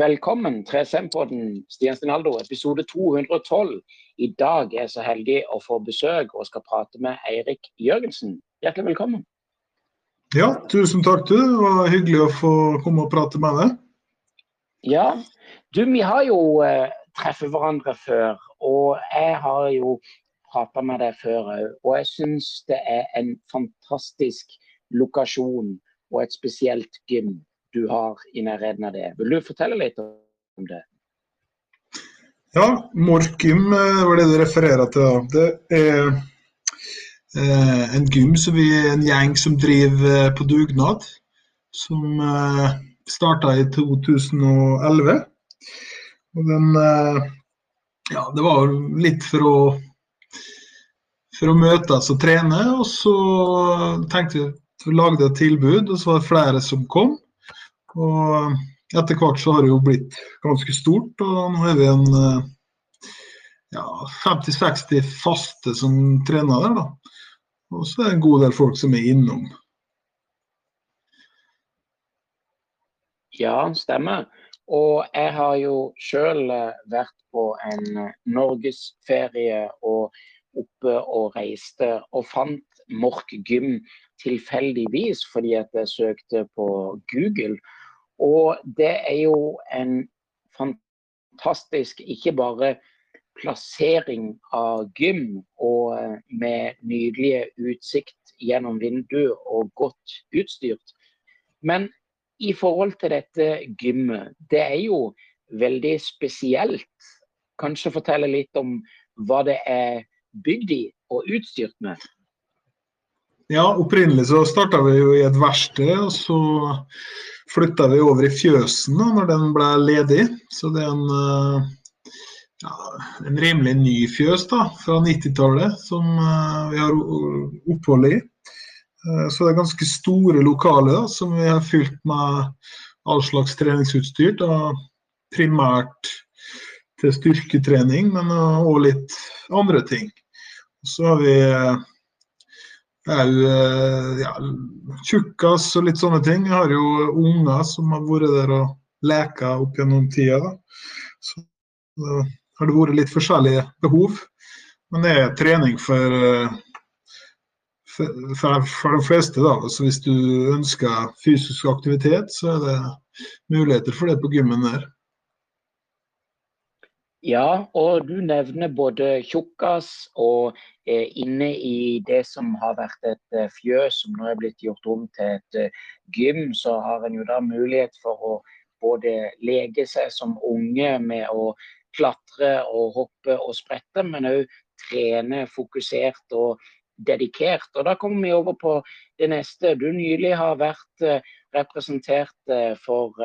Velkommen 3SM-podden, Stian Stinaldo, episode 212. I dag er jeg så heldig å få besøk og skal prate med Eirik Jørgensen. Hjertelig velkommen. Ja, tusen takk du. Det var hyggelig å få komme og prate med deg. Ja, du vi har jo eh, treffet hverandre før, og jeg har jo prata med deg før òg. Og jeg syns det er en fantastisk lokasjon og et spesielt gym du har i nærheten av det. Vil du fortelle litt om det? Ja, Morkim eh, var det du refererer til. Det er eh, en gym som vi er en gjeng som driver eh, på dugnad. Som starta i 2011. Og den Ja, det var litt for å for å møtes og trene, og så tenkte vi at vi lagde et tilbud, og så var det flere som kom. Og etter hvert så har det jo blitt ganske stort, og nå er vi en eh, ja, 50-60 faste som trener der. da. Og så er det en god del folk som er innom. Ja, stemmer. Og jeg har jo sjøl eh, vært på en eh, norgesferie og oppe og reiste og fant Mork gym tilfeldigvis fordi at jeg søkte på Google. Og det er jo en fantastisk ikke bare plassering av gym og eh, med nydelige utsikt gjennom vinduet og godt utstyrt. Men i forhold til dette gymmet, det er jo veldig spesielt. Kanskje fortelle litt om hva det er bygd i og utstyrt med? Ja, opprinnelig så starta vi jo i et verksted, og så flytta vi over i fjøsen da når den ble ledig. Så det er en, eh, ja, en rimelig ny fjøs da, fra 90-tallet som eh, vi har opphold i. Eh, så det er ganske store lokaler da, som vi har fylt med all slags treningsutstyr. Da, primært til styrketrening, men òg litt andre ting. Så har vi òg ja, tjukkas og litt sånne ting. Jeg har jo unger som har vært der og leka opp gjennom tida. Så da har det vært litt forskjellige behov. Men det er trening for, for, for de fleste. da. Så hvis du ønsker fysisk aktivitet, så er det muligheter for det på gymmen der. Ja, og du nevner både tjukkas og eh, inne i det som har vært et eh, fjøs som nå er blitt gjort om til et eh, gym, så har en jo da mulighet for å både leke seg som unge med å klatre og hoppe og sprette, men òg trene fokusert og dedikert. Og Da kommer vi over på det neste. Du nylig har vært eh, representert for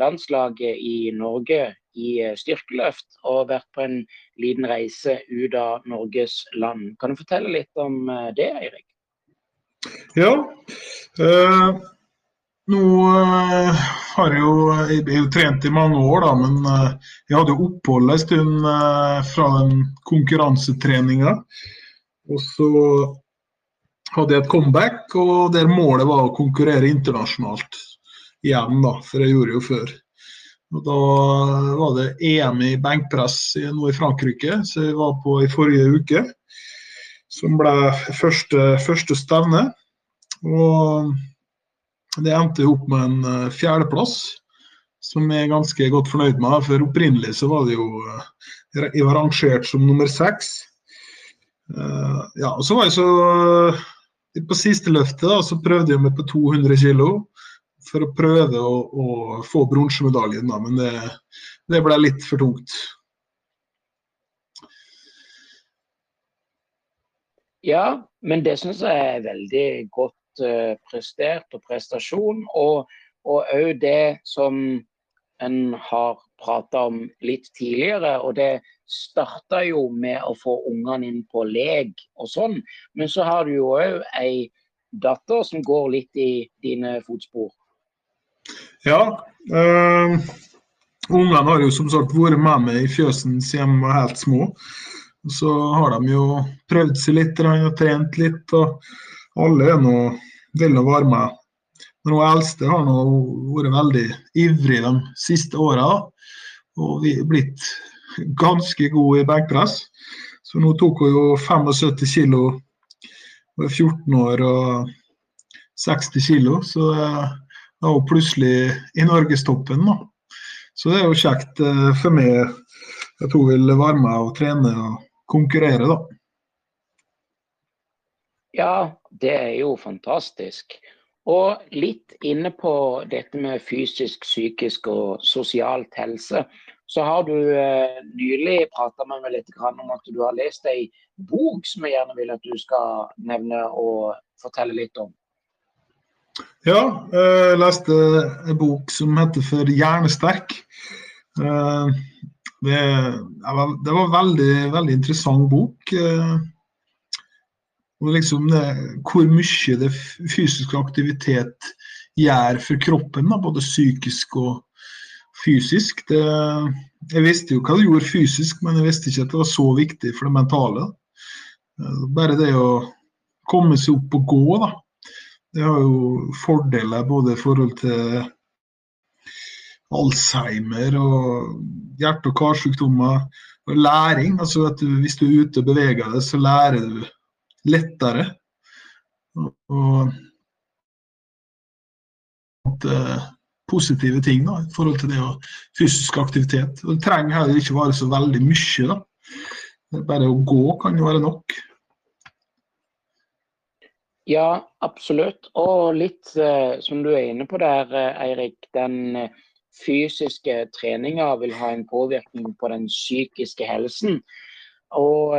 landslaget i Norge i eh, styrkeløft og vært på en liten reise ut av Norges land. Kan du fortelle litt om eh, det, Eirik? Ja. Eh, nå eh, har jeg jo, jeg er jo trent i mange år, da, men eh, jeg hadde opphold en stund eh, fra den konkurransetreninga. Og så hadde jeg et comeback, og der målet var å konkurrere internasjonalt igjen, da, for jeg gjorde jo før. Og Da var det EM i benkpress nå i Frankrike, som jeg var på i forrige uke. Som ble første, første stevne. Og det endte opp med en eh, fjerdeplass, som jeg er ganske godt fornøyd med. For opprinnelig så var det jo eh, Jeg var rangert som nummer seks. Uh, ja, og så var jeg så På siste løftet da, så prøvde jeg meg på 200 kg for å prøve å, å få bronsemedaljen, men det, det, ble litt for tungt. Ja, men det syns jeg er veldig godt uh, prestert og prestasjon. Og òg det som en har prata om litt tidligere, og det starta jo med å få ungene inn på lek og sånn. Men så har du jo òg ei datter som går litt i dine fotspor. Ja. Øh, ungene har jo som sagt vært med meg i fjøsen siden de var helt små. Så har de jo prøvd seg litt og trent litt. og Alle er nå, vil nå være med. Hun eldste har nå vært veldig ivrig de siste åra. og vi er blitt ganske gode i benkpress. Så nå tok hun jo 75 kilo, hun er 14 år og 60 kilo. Så da hun plutselig i norgestoppen. da. Så det er jo kjekt eh, for meg at hun vil være med og trene og konkurrere, da. Ja, det er jo fantastisk. Og litt inne på dette med fysisk, psykisk og sosialt helse, så har du eh, nylig prata med meg litt om at du har lest ei bok som jeg gjerne vil at du skal nevne og fortelle litt om. Ja, jeg leste en bok som heter For hjernesterk. Eh, det, det var en veldig, veldig interessant bok. Eh, liksom det, hvor mye det fysisk aktivitet gjør for kroppen, da, både psykisk og fysisk. Det, jeg visste jo hva det gjorde fysisk, men jeg visste ikke at det var så viktig for det mentale. Eh, bare det å komme seg opp og gå, da. Det har jo fordeler både i forhold til Alzheimer og hjerte- og karsykdommer. Og læring, altså at du, hvis du er ute og beveger deg, så lærer du lettere. Og, og uh, positive ting da, i forhold til det å fysisk aktivitet. Og Det trenger heller ikke være så veldig mye. da. Bare å gå kan jo være nok. Ja, absolutt. Og litt eh, som du er inne på der, uh, Eirik. Den fysiske treninga vil ha en påvirkning på den psykiske helsen. Og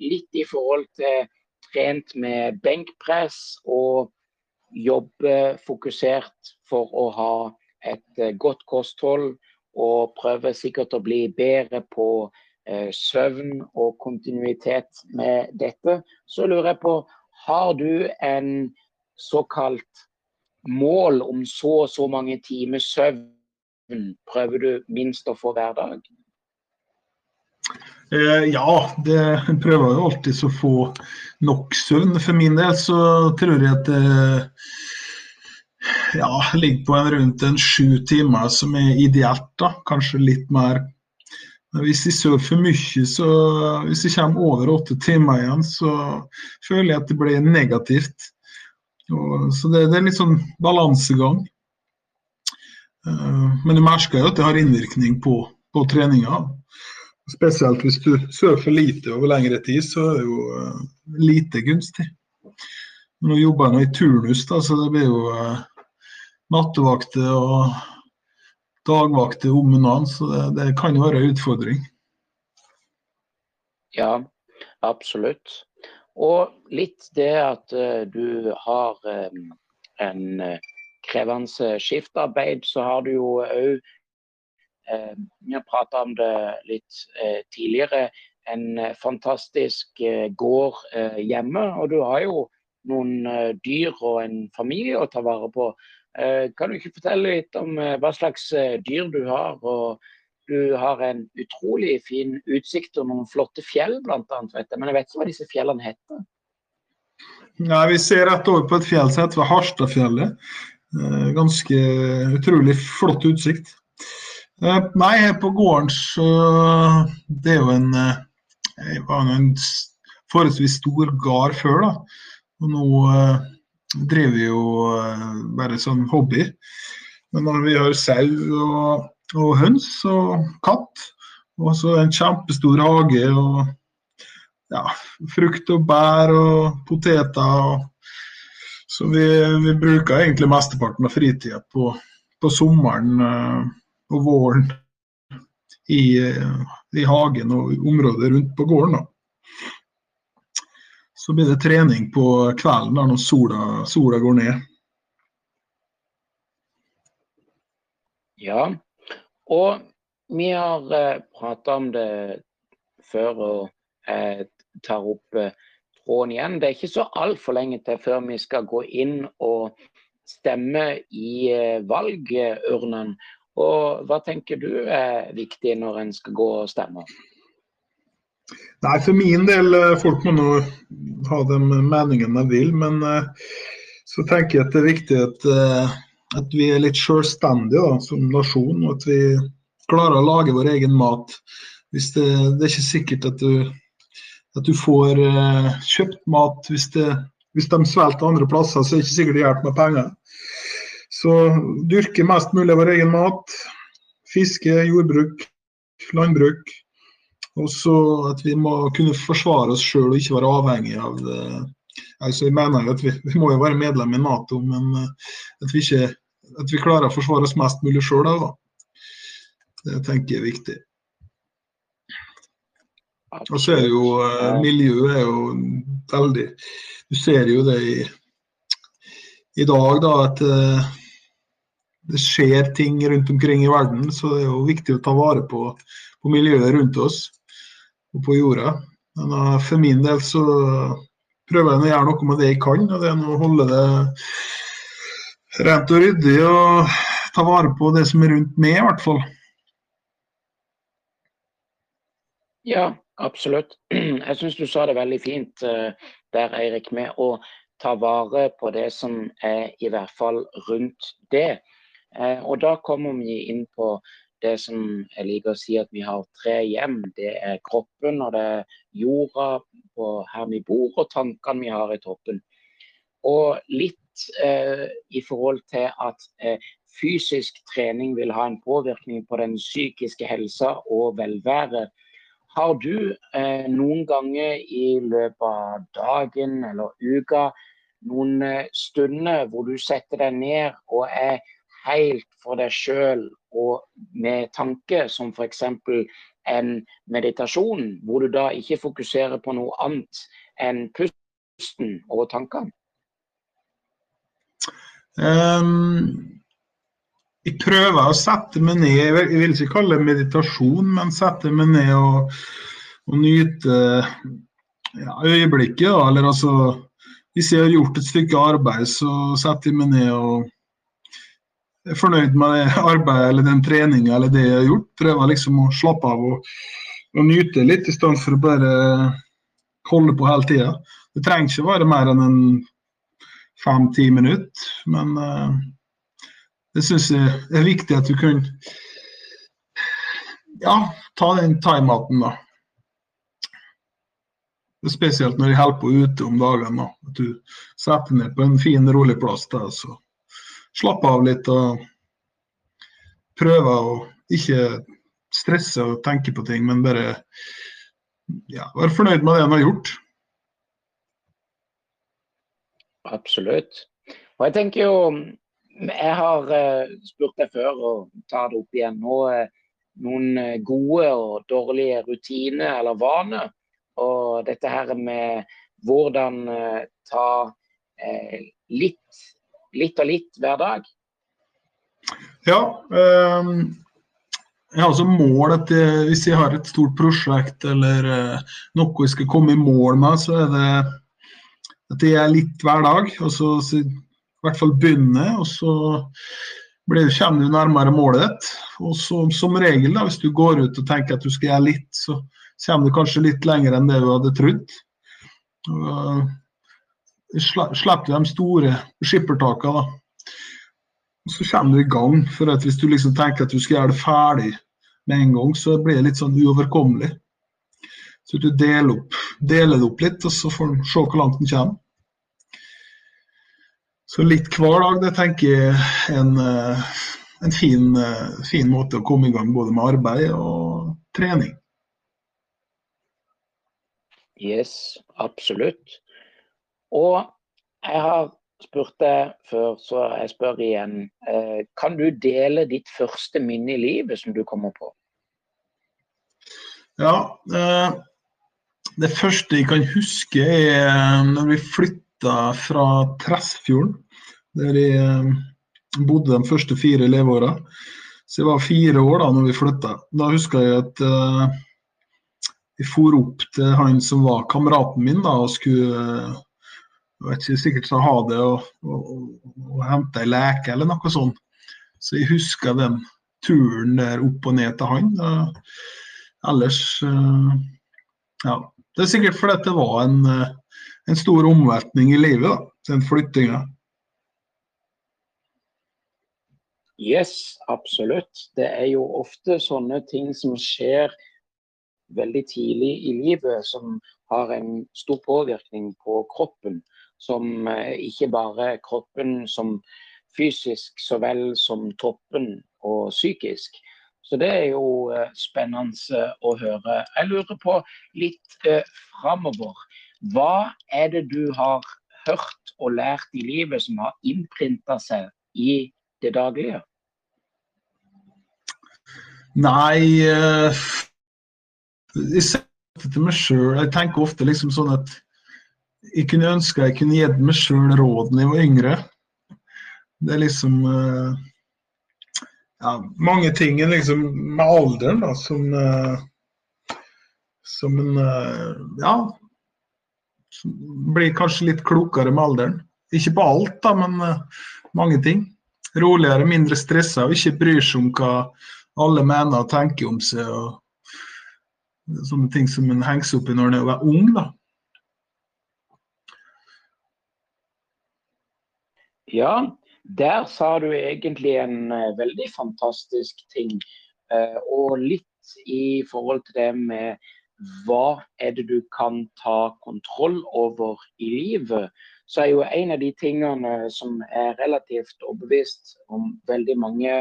litt i forhold til trent med benkpress og jobbe fokusert for å ha et eh, godt kosthold. Og prøver sikkert å bli bedre på eh, søvn og kontinuitet med dette. Så lurer jeg på, har du en såkalt mål om så og så mange timer søvn prøver du minst å få hver dag? Eh, ja, det prøver jo alltid å få nok søvn. For min del så tror jeg at det ja, ligger på en rundt en sju timer som er ideelt. da, Kanskje litt mer. Hvis jeg sover for mye, så hvis jeg kommer over åtte timer igjen, så føler jeg at det blir negativt. Og, så det, det, er litt sånn balansegang. Uh, men du merker jo at det har innvirkning på, på treninga. Spesielt hvis du sover for lite over lengre tid, så er det jo uh, lite gunstig. Nå jobber jeg nå i turnus, da, så det blir jo uh, nattevakter og dagvakter om hverandre. Så det, det, kan jo være en utfordring. Ja, absolutt. Og litt det at uh, du har um, en krevende skiftarbeid, så har du jo òg Eh, vi har prata om det litt eh, tidligere. En eh, fantastisk gård hjemme. Og du har jo noen dyr og en familie å ta vare på. Kan du ikke fortelle litt om hva slags dyr du har? og du har en utrolig fin utsikt og noen flotte fjell, annet. Men jeg vet ikke hva disse fjellene heter. Nei, Vi ser rett over på et fjell som heter Harstadfjellet. Ganske utrolig flott utsikt. Eh, nei, her på gården så Det er jo en, Jeg var en forholdsvis stor gard før, da. Og nå driver jo uh, bare sånn hobby. Men når vi har sau og, og, høns og katt, og så en kjempestor hage og ja, frukt og bær og poteter. Og, så vi, vi, bruker egentlig mesteparten av fritida på, på sommeren. og våren i, i, hagen og området rundt på gården. Da. Så blir det trening på kvelden da, når sola, sola går ned. Ja, og vi har eh, prata om det før og jeg tar opp eh, tråden igjen. Det er ikke så altfor lenge til før vi skal gå inn og stemme i eh, valgurnene. Og hva tenker du er viktig når en skal gå og stemme? Nei, For min del, eh, folk må nå ha de meningene de vil, men uh, så tenker jeg at det er viktig at, uh, at vi er litt selvstendige da, som nasjon. og At vi klarer å lage vår egen mat. Hvis det, det er ikke sikkert at du, at du får kjøpt mat hvis, det, hvis de svelter andre plasser, så er det ikke sikkert det hjelper med penger. Så dyrke mest mulig vår egen mat. Fiske, jordbruk, landbruk. Og så at vi må kunne forsvare oss sjøl og ikke være avhengig av det. altså jeg mener at vi, vi, må jo være medlem i Nato, men uh, at vi ikke at vi klarer å forsvare oss mest mulig sjøl. Det tenker jeg er viktig. Og så er jo eh, Miljøet er jo veldig Du ser jo det i, i dag, da, at eh, det skjer ting rundt omkring i verden. Så det er jo viktig å ta vare på, på miljøet rundt oss og på jorda. Men uh, for min del så prøver jeg å gjøre noe med det jeg kan, og det er å holde det rent og ryddig og ta vare på det som er rundt meg, i hvert fall. Ja, absolutt. Jeg syns du sa det veldig fint uh, der, Eirik, med å ta vare på det som er i hvert fall rundt det. Uh, og da kommer vi inn på det som jeg liker å si at vi har tre hjem. Det er kroppen, og det er jorda på her vi bor, og tankene vi har i toppen. Og litt eh, i forhold til at eh, fysisk trening vil ha en påvirkning på den psykiske helsa og velværet. Har du eh, noen ganger i løpet av dagen eller uka noen eh, stunder hvor du setter deg ned og er helt for deg sjøl og med tanke, som f.eks. en meditasjon, hvor du da ikke fokuserer på noe annet enn pusten og tankene? Um, jeg prøver å sette meg ned, jeg vil ikke kalle det meditasjon, men sette meg ned og, og nyte ja, øyeblikket. Eller altså, hvis jeg har gjort et stykke arbeid, så setter jeg meg ned og er fornøyd med det arbeidet eller den treninga eller det jeg har gjort. Prøver liksom å slappe av og, og nyte litt, i stedet for å bare holde på hele tida. Det trenger ikke være mer enn en fem-ti minutter. Men uh, det syns jeg er viktig at du kan ja, ta den timeouten, da. Spesielt når jeg holder på ute om dagene. At du setter ned på en fin, rolig plass der, så slapper av litt og prøve å ikke stresse og tenke på ting, men bare ja, være fornøyd med det en har gjort. Absolutt. Og jeg tenker jo Jeg har uh, spurt deg før og tar det opp igjen nå. Uh, noen uh, gode og dårlige rutiner eller vaner. Og dette her med hvordan ta litt, litt og litt hver dag. Ja. Um jeg har altså mål at hvis jeg har et stort prosjekt eller noe jeg skal komme i mål med, så er det at jeg er litt hver dag. og i hvert fall begynne, og så blir, kommer du nærmere målet ditt. Og så, som regel, da, hvis du går ut og tenker at du skal gjøre litt, så kommer du kanskje litt lenger enn det du hadde trodd. Og, slipper du de store skippertakene, så kommer du i gang. For hvis du liksom tenker at du skal gjøre det ferdig med en gang, så blir det litt sånn uoverkommelig. Så du deler, opp, deler det opp litt, og så får du se hvor langt den kommer. Så litt hver dag, det tenker jeg er en, eh, en fin, eh, fin, måte å komme i gang både med arbeid og trening. Yes, absolutt. Og jeg har spurt deg før, så jeg spør igjen. Eh, kan du dele ditt første minne i livet som du kommer på? Ja, det første jeg kan huske er når vi flytta fra Tresfjorden, der jeg eh, bodde de første fire leveåra. Så jeg var fire år da når vi flytta. Da husker jeg at jeg for opp til han som var kameraten min da, og skulle vet ikke, sikkert sa ha det og, hente ei leke eller noe sånt. Så jeg husker den turen der opp og ned til han. Uh, ellers Ja. Det er sikkert fordi det var en en stor omveltning i livet, da, den flyttinga. Yes, absolutt. Det er jo ofte sånne ting som skjer veldig tidlig i livet, som har en stor påvirkning på kroppen. Som eh, ikke bare kroppen som fysisk så vel som toppen og psykisk. Så det er jo eh, spennende å høre. Jeg lurer på litt eh, framover. Hva er det du har hørt og lært i livet som har innprinta seg i det daglige? Nei uh, Jeg tenker ofte liksom sånn at jeg kunne ønske jeg kunne gitt meg sjøl råd da jeg var yngre. Det er liksom uh, ja, mange ting liksom, med alderen da, som, uh, som en ja, blir kanskje litt klokere med alderen. Ikke på alt, da, men mange ting. Roligere, mindre stressa og ikke bryr seg om hva alle mener og tenker om seg. og Sånne ting som en henger seg opp i når en er ung. da. Ja, der sa du egentlig en uh, veldig fantastisk ting. Uh, og litt i forhold til det med hva er det du kan ta kontroll over i livet, så er jo en av de tingene som er relativt overbevist om veldig mange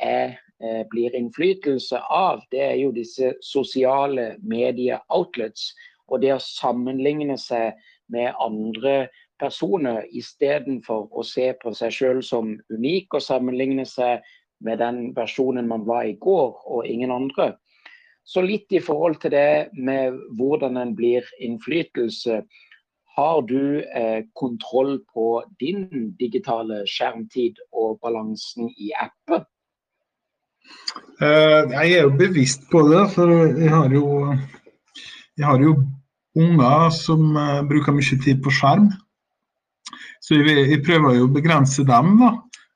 er Eh, blir innflytelse av, det er jo disse sosiale medie-outlets. Og det å sammenligne seg med andre personer istedenfor å se på seg selv som unik og sammenligne seg med den personen man var i går, og ingen andre. Så litt i forhold til det med hvordan en blir innflytelse. Har du eh, kontroll på din digitale skjermtid og balansen i appen? Uh, jeg er jo bevisst på det, for jeg har jo, jeg har jo unger som uh, bruker mye tid på skjerm. Så jeg, jeg prøver jo å begrense dem. da.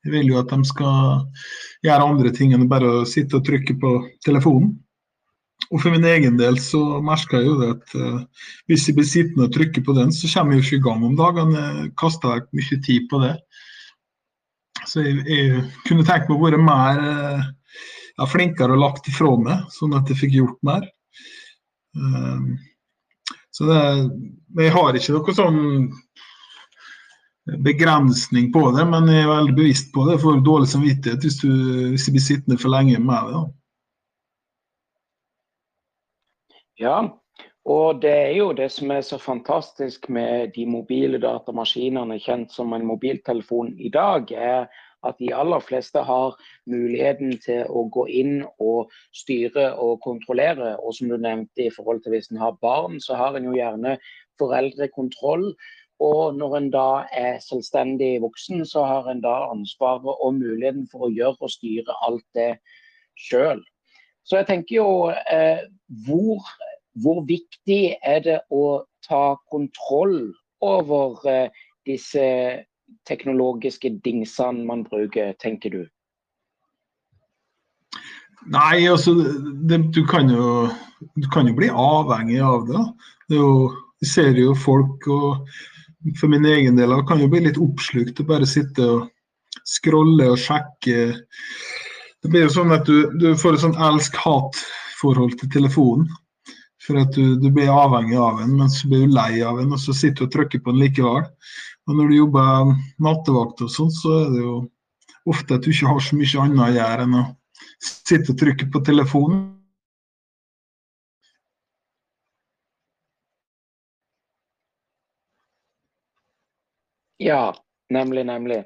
Jeg vil jo at de skal gjøre andre ting enn bare å sitte og trykke på telefonen. Og for min egen del så merker jeg jo det at uh, hvis jeg blir sittende og trykke på den, så kommer jeg jo ikke i gang om dagene. Kaster jeg mye tid på det. Så jeg, jeg kunne tenkt meg å være mer uh, ja, flinkere og lagt ifra meg, sånn at jeg fikk gjort mer. Uh, så det, jeg har ikke noe sånn begrensning på det, men jeg er veldig bevisst på det. Jeg får dårlig samvittighet hvis, du, hvis jeg blir sittende for lenge med det. Da. Ja, og det er jo det som er så fantastisk med de mobile datamaskinene, kjent som en mobiltelefon i dag, er at de aller fleste har muligheten til å gå inn og styre og kontrollere. Og som du nevnte i forhold til hvis en har barn, så har en jo gjerne foreldrekontroll. Og når en da er selvstendig voksen, så har en da ansvaret og muligheten for å gjøre og styre alt det sjøl. Så jeg tenker jo eh, hvor, hvor, viktig er det å ta kontroll over eh, disse teknologiske dingsene man bruker, tenker du? Nei, altså det, du, kan jo, du, kan jo, bli avhengig av det. det vi ser jo folk, og for min egen del kan jo bli litt oppslukt og bare sitte og scrolle og sjekke. Det blir jo sånn at du, du får et sånn elsk-hat-forhold til telefonen. For at du, du, blir avhengig av den, men så blir du lei av den, og så sitter du og trykker på den likevel. Og når du jobber nattevakt og sånn, så er det jo ofte at du ikke har så mye annet å gjøre enn å sitte og trykke på telefonen. Ja, nemlig, nemlig.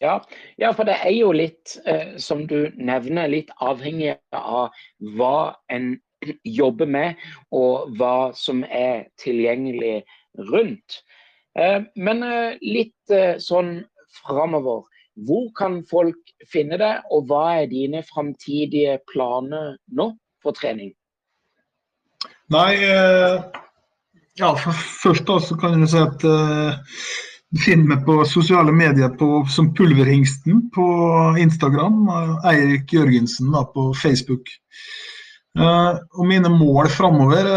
Ja, ja, for det er jo litt, eh, som du nevner, litt avhengig av hva en jobber med, og hva som er tilgjengelig rundt. Eh, men eh, litt eh, sånn framover. Hvor kan folk finne deg, og hva er dine framtidige planer nå for trening? Nei, ja, først da så kan jeg si at du finner meg på sosiale medier på, som Pulverhingsten på Instagram. Eirik Jørgensen da, på Facebook. og mine mål framover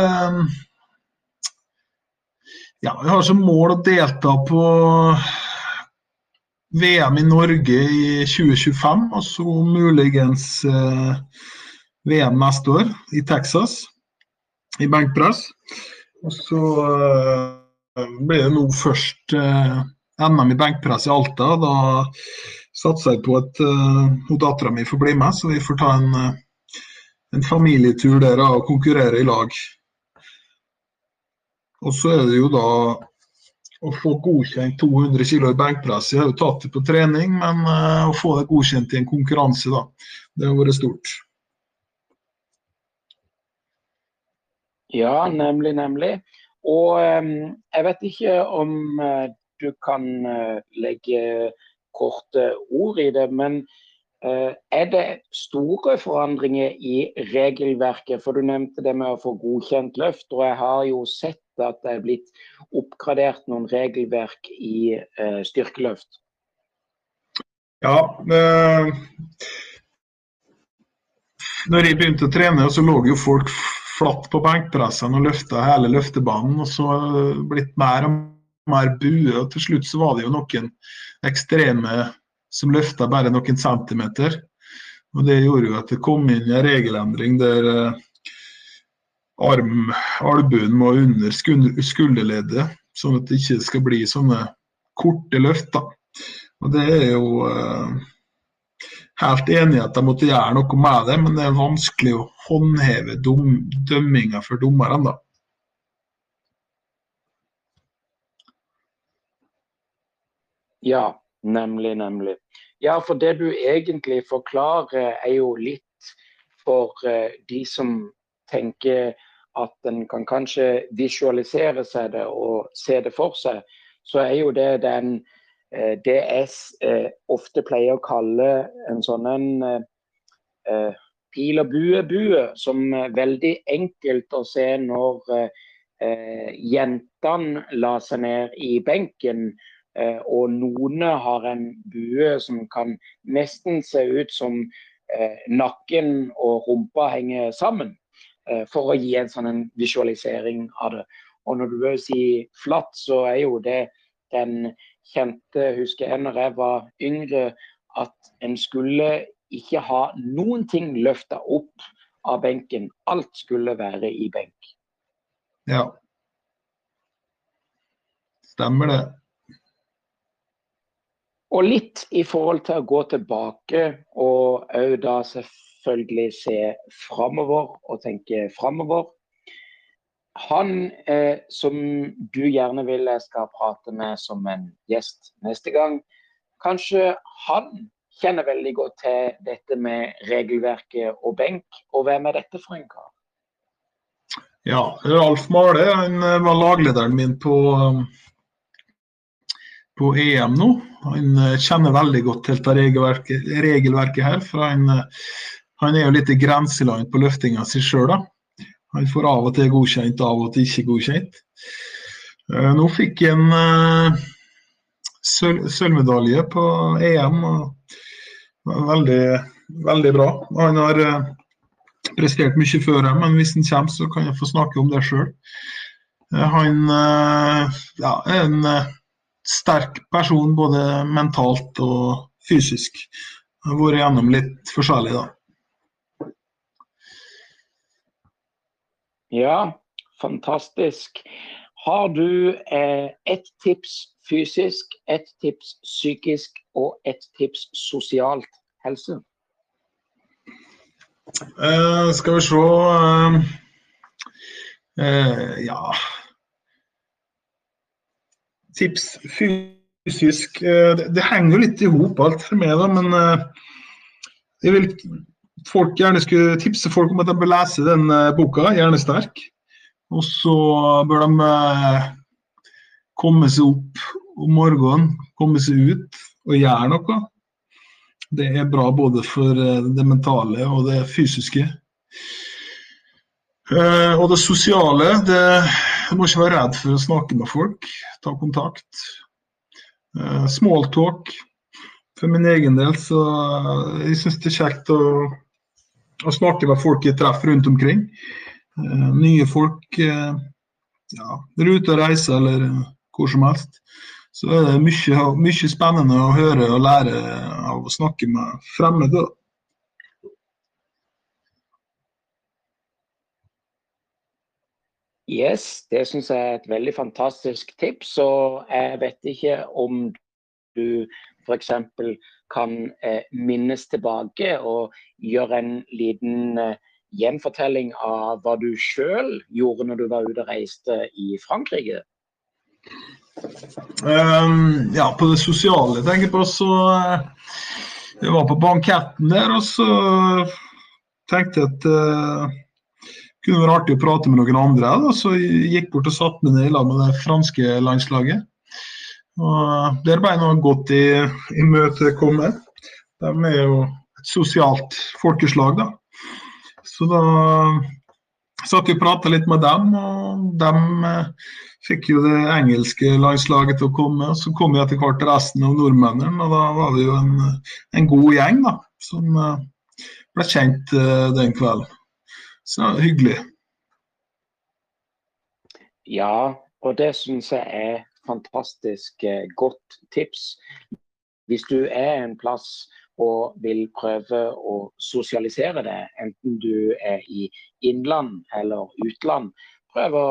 ja, jeg har som mål å delta på VM i Norge i 2025, og så muligens uh, VM neste år i Texas i benkpress. Og så eh, blir det nå først eh, NM i benkpress i Alta. Da satser jeg på at eh, dattera mi får bli med, så vi får ta en, en familietur der og konkurrere i lag. Og så er det jo da å få godkjent 200 kg i benkpress. Jeg har jo tatt det på trening, men eh, å få det godkjent i en konkurranse, da, det har vært stort. Ja, nemlig, nemlig. Og um, jeg vet ikke om uh, du kan uh, legge korte ord i det, men er det store forandringer i regelverket? For du nevnte det med å få godkjent løft, og jeg har jo sett at det er blitt oppgradert noen regelverk i styrkeløft? Ja, uh, når jeg begynte å trene, så lå jo folk flatt på benkpressene og løfta hele løftebanen. Og så blitt mer og mer bue. og Til slutt så var det jo noen ekstreme som løfta bare noen centimeter. Og Det gjorde jo at det kom inn en regelendring der uh, arm, albuen må under skulderleddet, sånn at det ikke skal bli sånne korte løft. da. Og Det er jo uh, helt enig i at de måtte gjøre noe med det, men det er vanskelig å håndheve dom, dømminga for dommerne. da. Ja, nemlig, nemlig. Ja, for det du egentlig forklarer, er jo litt for uh, de som tenker at en kan kanskje visualisere seg det og se det for seg, så er jo det den eh, det jeg eh, ofte pleier å kalle en sånn en eh, pil og bue-bue, som er veldig enkelt å se når eh, jentene la seg ned i benken. Eh, og noen har en bue som kan nesten se ut som eh, nakken og rumpa henger sammen. Eh, for å gi en sånn en visualisering av det. Og når du sier flatt, så er jo det den kjente, husker jeg når jeg var yngre, at en skulle ikke ha noen ting løfta opp av benken. Alt skulle være i benk. Ja. Stemmer det. Og litt i forhold til å gå tilbake og òg da selvfølgelig se framover og tenke framover. Han eh, som du gjerne vil jeg skal prate med som en gjest neste gang, kanskje han kjenner veldig godt til dette med regelverket og benk. Og hvem er dette for en kar? Ja, Ralf Male han eh, var laglederen min på, um, på EM nå. Han eh, kjenner veldig godt til dette regelverket, regelverket her. for han han er jo litt i grenseland på løftinga si sjøl, da. Han får av og til godkjent, av og til ikke godkjent. Eh, nå fikk han uh, sølvmedalje på EM. og Veldig, veldig bra. Han har uh, prestert mye før, men hvis han kommer, så kan jeg få snakke om det sjøl. Han ja, er en sterk person både mentalt og fysisk. Har vært gjennom litt forskjellig, da. Ja, fantastisk. Har du eh, ett tips fysisk, ett tips psykisk og ett tips sosialt helse? Uh, skal vi se uh, uh, Ja Tips fysisk det, det, henger jo litt i hop alt for meg, da, men jeg vil folk gjerne skulle tipse folk om at de bør lese den boka, boka, 'Hjernesterk'. Og så bør de uh, komme seg opp om morgenen, komme seg ut og gjøre noe. Det er bra både for uh, det mentale og det fysiske. og det sosiale det, Du må ikke være redd for å snakke med folk. Ta kontakt. Smalltalk. For min egen del så jeg syns det er kjekt å og snakke med folk jeg treffer rundt omkring. Uh, nye folk. Uh, ja, og reiser eller uh, hvor som helst. så er det mye, mye spennende å høre og lære av å snakke med fremmede. Yes, det syns jeg er et veldig fantastisk tips. Og jeg vet ikke om du f.eks. kan eh, minnes tilbake og gjøre en liten eh, gjenfortelling av hva du sjøl gjorde når du var ute og reiste i Frankrike? Um, ja, på det sosiale tenker på, så uh, Jeg var på banketten der, og så tenkte jeg at uh, kunne være artig å prate med noen andre. Da, så jeg gikk bort og satte meg ned i lag med det franske landslaget. Og er bare noe godt i, i møtekommet. De er jo et sosialt folkeslag, da. Så da satt vi og prata litt med dem, og de eh, fikk jo det engelske landslaget til å komme. Så kom jo etter hvert resten av nordmennene, og da var det jo en, en god gjeng da, som eh, ble kjent uh, den kvelden. Så hyggelig. Ja, og det syns jeg er fantastisk uh, godt tips. Hvis du er en plass og vil prøve å sosialisere det, enten du er i innland eller utland, prøv å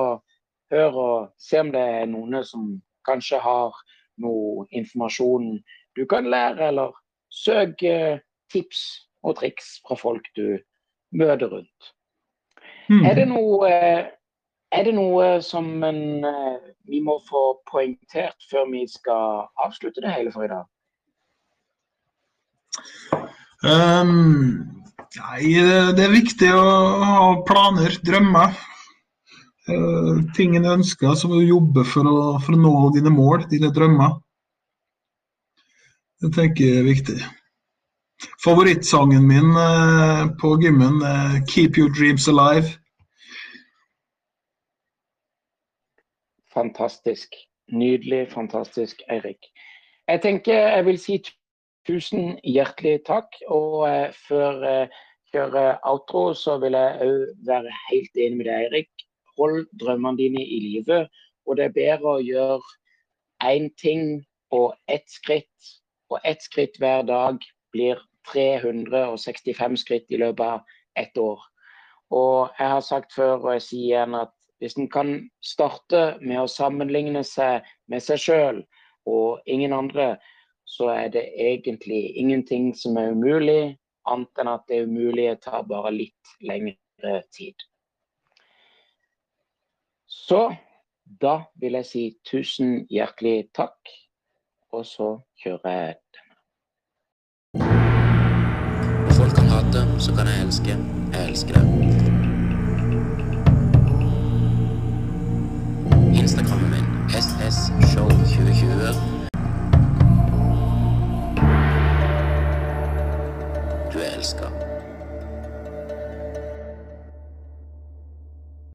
høre og se om det er noen som kanskje har noe informasjon du kan lære, eller søk tips og triks fra folk du møter rundt. Mm. Er, det noe, er, det noe, som en, vi må få poengtert før vi skal avslutte det hele for i dag? Um, nei, det er viktig å ha planer, drømmer. Uh, ting en ønsker, så må du jobbe for å, for å, nå dine mål, dine drømmer. Det tenker jeg er viktig. Favorittsangen min uh, på gymmen er 'Keep Your Dreams Alive'. Fantastisk. Nydelig, fantastisk, Eirik. Jeg tenker jeg vil si Tusen hjertelig takk. Og eh, før jeg eh, kjører outro, så vil jeg òg være helt enig med deg, Eirik. Hold drømmene dine i live. Og det er bedre å gjøre én ting og ett skritt. Og ett skritt hver dag blir 365 skritt i løpet av ett år. Og jeg har sagt før, og jeg sier igjen, at hvis en kan starte med å sammenligne seg med seg sjøl og ingen andre, så er det egentlig ingenting som er umulig, annet enn at det umulige tar bare litt lengre tid. Så da vil jeg si tusen hjertelig takk, og så kjører jeg denne. Folk kan hate, så kan jeg elske. Jeg elsker det. Norges Show 2020. Du er elska.